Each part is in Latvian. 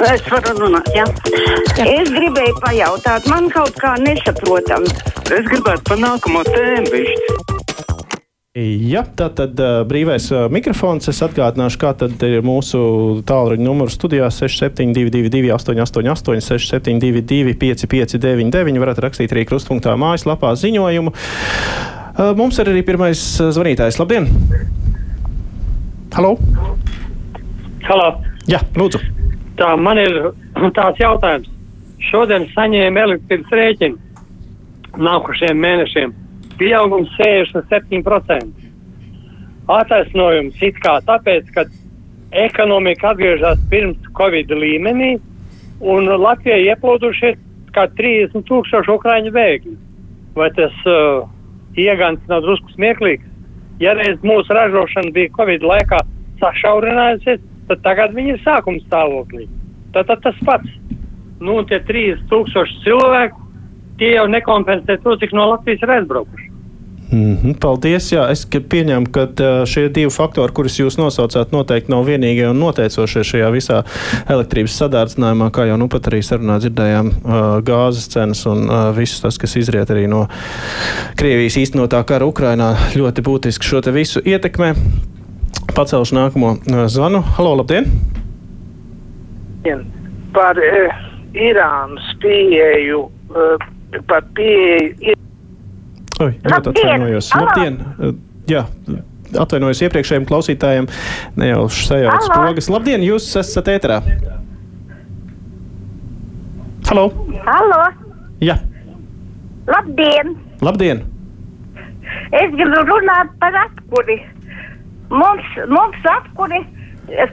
Es varu runāt, jā. Es gribēju pajautāt, man kaut kā nesaprotam. Es gribētu par nākamo tēmu višķi. Ja, tā tad uh, brīvais uh, mikrofons. Es atgādināšu, kā tad ir mūsu tālruņa numurs studijā 6722, 888, 672, 559, varat rakstīt arī krustpunktā mājaslapā ziņojumu. Uh, mums ir arī pirmais zvanītājs. Labdien! Halo! Halo. Jā, lūdzu! Tā man ir tāds jautājums. Šodien saņēmu elektrības rēķinu nākošajiem mēnešiem. Pieaugums 67%. Attaisnojums it kā tāpēc, ka ekonomika atgriežas pirms Covid līmenī un Latvijai ieplūdušie kā 30 tūkstoši ukraiņu bēgļi. Vai tas uh, iegans nav drusku smieklīgs? Ja reiz mūsu ražošana bija Covid laikā sašaurinājusies, tad tagad viņi ir sākuma stāvoklī. Tad, tad tas pats. Nu, tie 30 tūkstoši cilvēku, tie jau nekompensē to, cik no Latvijas ir aizbraukuši. Mm -hmm, paldies. Jā, es pieņemu, ka šie divi faktori, kurus jūs nosaucāt, noteikti nav vienīgie un noteicošie šajā visā elektrības sadārdzinājumā, kā jau nu pat arī sarunā dzirdējām, gāzes cenas un viss tas, kas izriet arī no Krievijas īstenotā kara Ukrainā, ļoti būtiski šo te visu ietekmē. Pacelšu nākamo zvanu. Halo, labdien! Par uh, Irānas pieeju, uh, par pieeju. Oi, ļoti atvainojos. Labdien! Jā, atvainojos iepriekšējiem klausītājiem. Nejauši sajauc pogas. Labdien, jūs esat ēterā. Halo! Halo! Jā. Labdien! Labdien! Es gribu runāt par apkuri. Mums, mums apkuri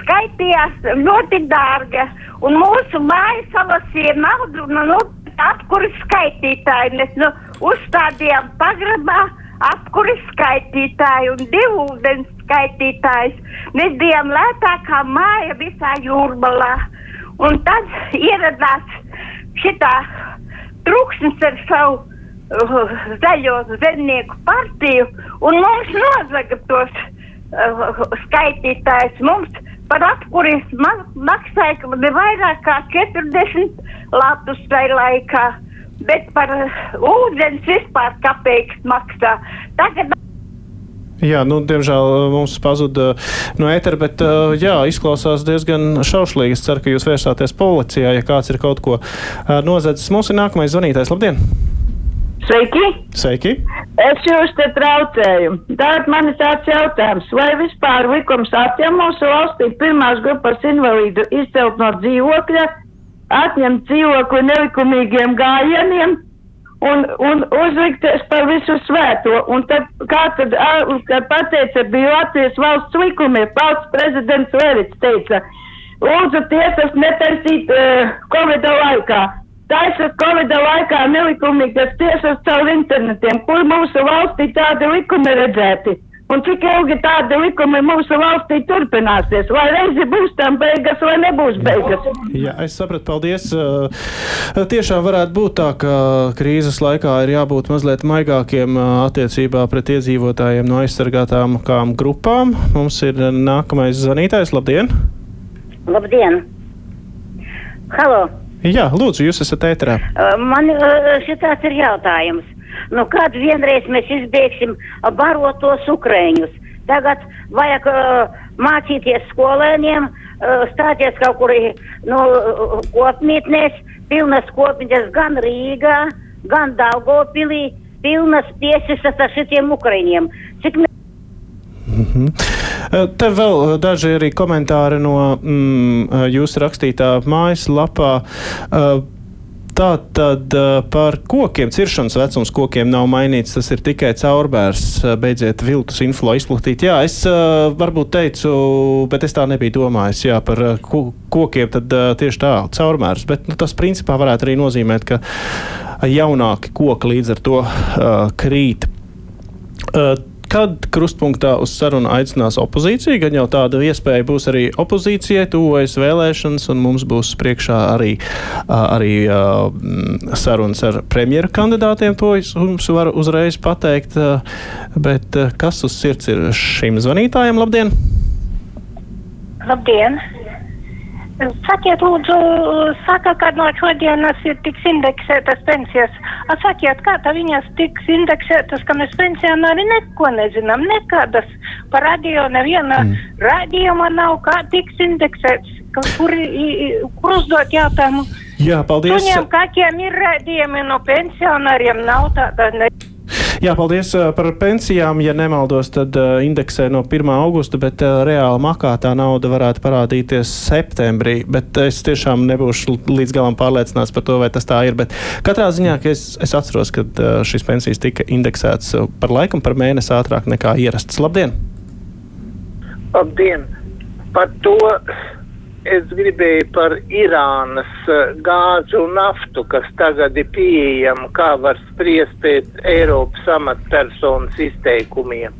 skaitījās ļoti dārga, un mūsu mājas salasīja naudu, nu, nu apkuras skaitītāji. Mēs nu, uzstādījām pagrabā apkuras skaitītāju un divu ūdens skaitītājus. Mēs bijām lētākā māja visā jūrmalā. Un tad ieradās šitā trūksnis ar savu uh, zaļo zemnieku partiju un mums nozaga tos uh, skaitītājus. Mums par apkuris ma maksāja vairāk kā 40 latus tajā laikā, bet par uh, ūdens vispār kapeiks maksā. Tagad Jā, nu, diemžēl mums pazuda no ētera, bet jā, izklausās diezgan šaušlīgi. Es ceru, ka jūs vērsāties policijā, ja kāds ir kaut ko nozadzis. Mums ir nākamais zvanītājs. Labdien! Sveiki! Sveiki! Es jūs te traucēju. Tātad man ir tāds jautājums, vai vispār likums atņem mūsu valstī pirmās grupas invalīdu izcelt no dzīvokļa, atņemt dzīvokli nelikumīgiem gājieniem un, un uzlikties par visu svēto. Un tad, kā tad, kad pateica, bija Latvijas valsts likumi, valsts prezidents Levits teica, lūdzu tiesas netaisīt uh, Covid laikā. Taisas Covid laikā nelikumīgas tiesas caur internetiem, kur mūsu valstī tādi likumi redzēti. Un cik ilgi tādi likumi mūsu valstī turpināsies? Vai reizi būs tam beigas, vai nebūs beigas? Jā, es sapratu, paldies. Tiešām varētu būt tā, ka krīzes laikā ir jābūt mazliet maigākiem attiecībā pret iedzīvotājiem no aizsargātām grupām. Mums ir nākamais zvanītājs. Labdien! Labdien! Halo! Jā, lūdzu, jūs esat ēterā. Man šitāds ir jautājums. Nu, kad vienreiz mēs izbēgsim barot tos ukrēņus? Tagad vajag uh, mācīties skolēniem, uh, stāties kaut kur nu, kopmītnēs, pilnas kopmītnes gan Rīgā, gan Daugopilī, pilnas tiesas ar šitiem ukrēņiem. Cik Mm -hmm. Te vēl daži arī komentāri no mm, jūsu rakstītā mājaslapā. Tā tad par kokiem, ciršanas vecums kokiem nav mainīts. Tas ir tikai caurbērs. Beidziet viltus inflo izplatīt. Jā, es varbūt teicu, bet es tā nebiju domājis. Jā, par kokiem tad tieši tā, caurbērs. Bet nu, tas principā varētu arī nozīmēt, ka jaunāki koki līdz ar to uh, krīt. Uh, kad krustpunktā uz sarunu aicinās opozīcija, gan jau tāda iespēja būs arī opozīcijai, tuvojas vēlēšanas, un mums būs priekšā arī, arī sarunas ar premjeru kandidātiem. To es jums varu uzreiz pateikt. Bet kas uz sirds ir šim zvanītājam? Labdien! Labdien! Sakiet, lūdzu, saka, ka no šodienas ir tiks indeksētas pensijas. A, sakiet, kā tā viņas tiks indeksētas, ka mēs pensionāri neko nezinām, nekādas par radio neviena mm. radījuma nav, kā tiks indeksēts, ka, kur, i- i- kur uzdot jautājumu. Jā, paldies. Suņiem kaķiem ir radījumi, no pensionāriem nav tāda. Ne... Jā, paldies par pensijām. Ja nemaldos, tad indeksē no 1. augusta, bet reāli makā tā nauda varētu parādīties septembrī. Bet es tiešām nebūšu līdz galam pārliecināts par to, vai tas tā ir. Bet katrā ziņā es, es atceros, ka šīs pensijas tika indeksētas par laikam par mēnesi ātrāk nekā ierasts. Labdien! Labdien! Par to es gribēju par Irānas eh, gāzi un naftu, kas tagad ir pieejama, kā var spriest pēc Eiropas amatpersonas izteikumiem.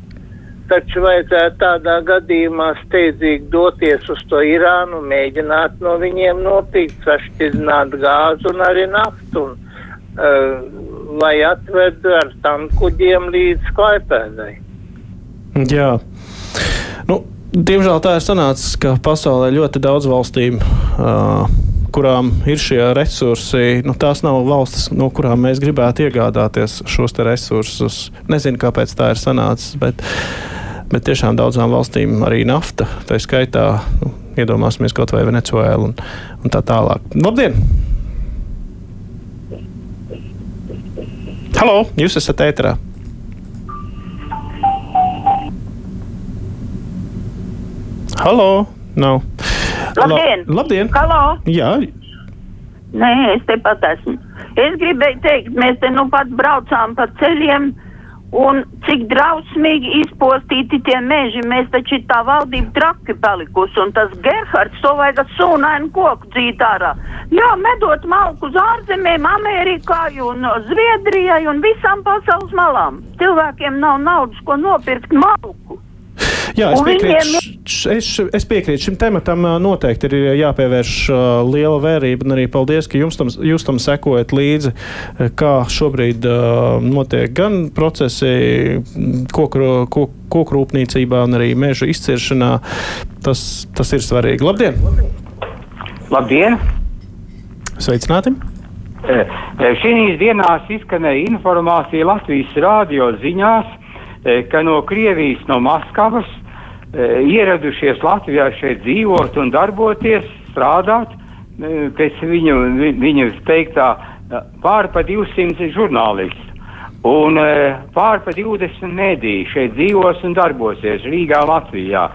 Taču vajadzētu tādā gadījumā steidzīgi doties uz to Irānu, mēģināt no viņiem nopirkt, sašķidrināt gāzi un arī naftu, un, uh, lai atved ar tankuģiem līdz Klaipēdai. Jā. Nu, diemžēl tā ir sanācis, ka pasaulē ļoti daudz valstīm, uh, kurām ir šie resursi, nu, tās nav valstis, no kurām mēs gribētu iegādāties šos resursus. Nezinu, kāpēc tā ir sanācis, bet, bet tiešām daudzām valstīm arī nafta, tā skaitā, nu, iedomāsimies kaut vai Venecuēlu un, un tā tālāk. Labdien! Halo, jūs esat ēterā. Halo! Nav. Labdien! La, labdien! Halo! Jā, Nē, es tepat esmu. Es gribēju teikt, mēs te nu pat braucām pa ceļiem, un cik drausmīgi izpostīti tie meži. Mēs taču tā valdība traki palikusi, un tas Gerhards to vajag sūnainu koku dzīt ārā. Jā, medot malku uz ārzemēm, Amerikai un Zviedrijai un visām pasaules malām. Cilvēkiem nav naudas, ko nopirkt malku. Jā, es piekrītu, es, es piekrītu šim tematam. Noteikti ir jāpievērš liela vērība. Un arī paldies, ka jums tam, jūs tam sekojat līdzi, kā šobrīd notiek gan procesi koku, koku, koku rūpniecībā, gan arī meža izciršanā. Tas, tas ir svarīgi. Labdien! Labdien! Sveicināti! Šīs dienās izskanēja informācija Latvijas rādio ziņās, ka no Krievijas, no Maskavas ieradušies Latvijā šeit dzīvot un darboties, strādāt, pēc viņu, vi- viņu teiktā eh, pār pa 200 žurnālistu. Un pār pa 20 mediju šeit dzīvos un darbosies Rīgā, Latvijā.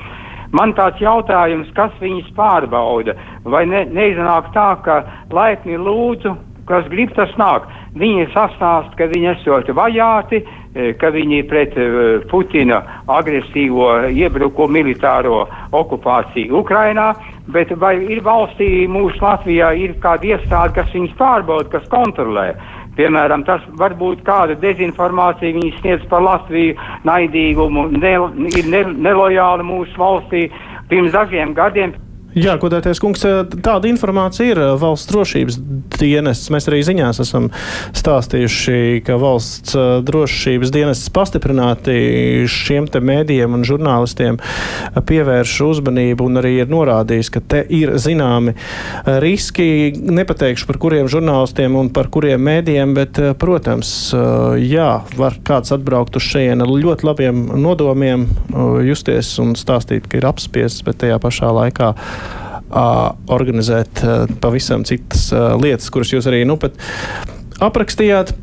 Man tāds jautājums, kas viņus pārbauda, vai ne, neiznāk tā, ka laipni lūdzu, kas grib tas nāk. Viņi sastāst, ka viņi esot vajāti, ka viņi pret eh, Putina agresīvo iebrukumu militāro okupāciju Ukrainā, bet vai ir valstī mūsu Latvijā ir kāda iestāde, kas viņus pārbauda, kas kontrolē? Piemēram, tas var būt kāda dezinformācija, viņi sniedz par Latviju naidīgumu, ne, ir ne, nelojāli mūsu valstī. Pirms dažiem gadiem Jā, godētais kungs, tāda informācija ir valsts drošības dienests. Mēs arī ziņās esam stāstījuši, ka valsts drošības dienests pastiprināti šiem te mēdījiem un žurnālistiem pievērš uzmanību un arī ir norādījis, ka te ir zināmi riski. Nepateikšu par kuriem žurnālistiem un par kuriem mēdījiem, bet, protams, jā, var kāds atbraukt uz šejienu ar ļoti labiem nodomiem, justies un stāstīt, ka ir apspiests, bet tajā pašā laikā organizēt uh, pavisam citas uh, lietas, kuras jūs arī nu pat aprakstījāt.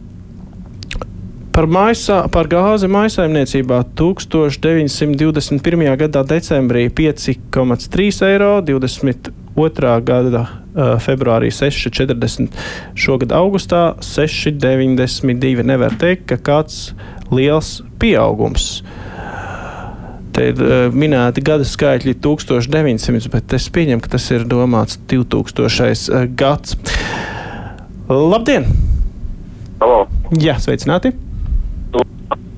Par, maisā, par gāzi maisaimniecībā 1921. gadā decembrī 5,3 eiro, 22. gada uh, februārī 6,40, šogad augustā 6,92. Nevar teikt, ka kāds liels pieaugums. Te ir uh, minēti gada skaitļi 1900, bet es pieņemu, ka tas ir domāts 2000. Uh, gads. Labdien! Halo. Jā, sveicināti!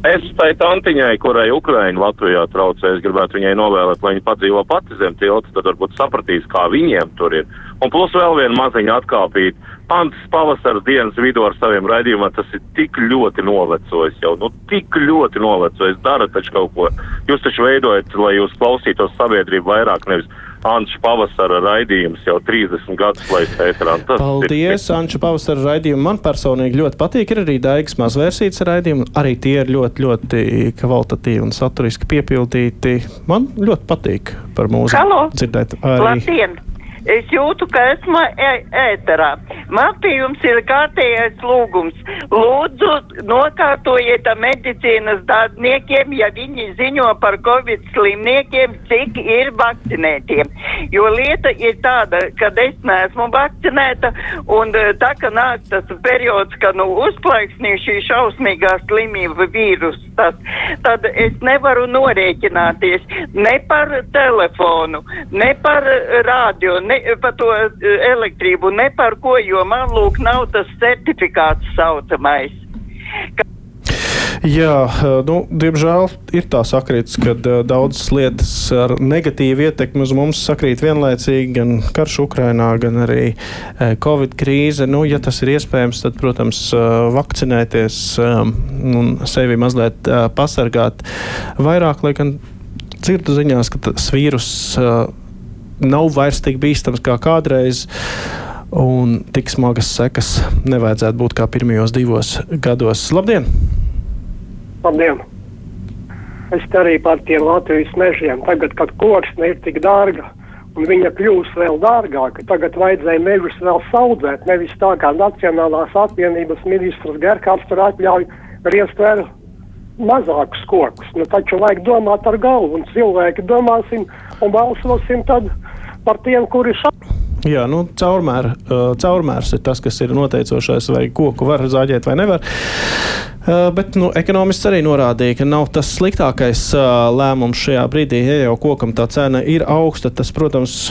Es tai tantiņai, kurai Ukraina Latvijā traucē, es gribētu viņai novēlēt, lai viņa padzīvo pati zem tilta, tad varbūt sapratīs, kā viņiem tur ir. Un plus vēl viena maziņa atkāpīt. Pants pavasaras dienas vidū ar saviem raidījumiem, tas ir tik ļoti novecojis jau, nu tik ļoti novecojis. Dara taču kaut ko. Jūs taču veidojat, lai jūs klausītos sabiedrību vairāk, nevis Anča pavasara raidījums jau 30 gadus laist ēterā. Tas Paldies, Anča pavasara raidījumu. Man personīgi ļoti patīk. Ir arī Daigas mazvērsītas raidījumi. Arī tie ir ļoti, ļoti kvalitatīvi un saturiski piepildīti. Man ļoti patīk par mūziku Halo! dzirdēt. Arī. Labdien! Es jūtu, ka esmu ēterā. Man pie jums ir kārtējais lūgums. Lūdzu, nokārtojiet medicīnas darbiniekiem, ja viņi ziņo par covid slimniekiem, cik ir vakcinētiem. Jo lieta ir tāda, ka es neesmu vakcinēta, un eh, tā, ka nāk tas periods, ka nu uzplaiksnī šī šausmīgā slimība vīrus, tas, tad es nevaru norēķināties ne par telefonu, ne par eh, rādio, ne par to eh, elektrību, ne par ko, jo man lūk nav tas certifikāts saucamais. Jā, nu, diemžēl ir tā sakrits, ka daudzas lietas ar negatīvu ietekmi uz mums sakrīt vienlaicīgi, gan karš Ukrainā, gan arī eh, Covid krīze. Nu, ja tas ir iespējams, tad, protams, eh, vakcinēties un sevi mazliet uh, pasargāt vairāk, lai gan dzirdu ziņās, ka tas vīrus uh, nav vairs tik bīstams kā kādreiz. Un tik smagas sekas nevajadzētu būt kā pirmajos divos gados. Labdien! Labdien! Es arī par tiem Latvijas mežiem. Tagad, kad koksne ir tik dārga un viņa kļūs vēl dārgāka, tagad vajadzēja mežus vēl saudzēt. Nevis tā kā Nacionālās apvienības ministrs Gerkārds tur atļauj riest vēl mazākus kokus. Nu, taču vajag domāt ar galvu, un cilvēki domāsim un balsosim tad par tiem, kuri šā. Jā, nu, caurmēr, uh, caurmērs ir tas, kas ir noteicošais, vai koku var zāģēt vai nevar. Uh, bet nu, ekonomists arī norādīja, ka nav tas sliktākais uh, lēmums šajā brīdī. Ja jau kokam tā cena ir augsta, tas, protams,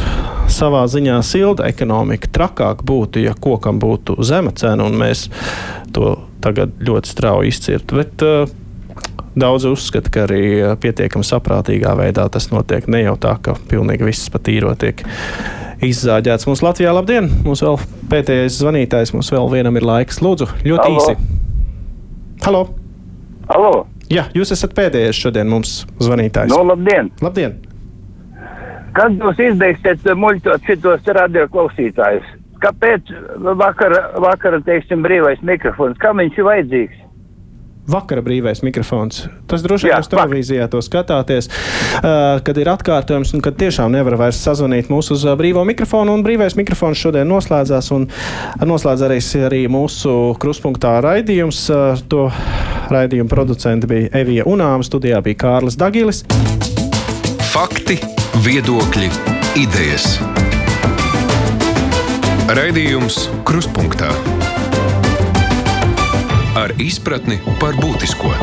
savā ziņā silda ekonomika. Trakāk būtu, ja kokam būtu zema cena un mēs to tagad ļoti strauji izcirtu. Bet, uh, Daudz uzskata, ka arī pietiekami saprātīgā veidā tas notiek. Ne jau tā, ka pilnīgi viss pat īro tiek izzāģēts. Mums Latvijā labdien! Mums vēl pēdējais zvanītājs, mums vēl vienam ir laiks. Lūdzu, ļoti Halo. īsi. Halo! Halo! Jā, jūs esat pēdējais šodien mums zvanītājs. Nu, labdien! Labdien! Kad jūs izbeigsiet muļķot šitos radio klausītājus? Kāpēc vakara, vakara, teiksim, brīvais mikrofons? Kam viņš ir vajadzīgs? Vakara brīvais mikrofons. Tas droši vien jūs televīzijā to skatāties, uh, kad ir atkārtojums un kad tiešām nevar vairs sazvanīt mūsu uz brīvo mikrofonu. Un brīvais mikrofons šodien noslēdzās un noslēdz arī, arī mūsu kruspunktā raidījums. Uh, to raidījumu producenti bija Evija Unāma, studijā bija Kārlis Dagilis. Fakti, viedokļi, idejas. Raidījums Kruspunkta izpratni par būtisko.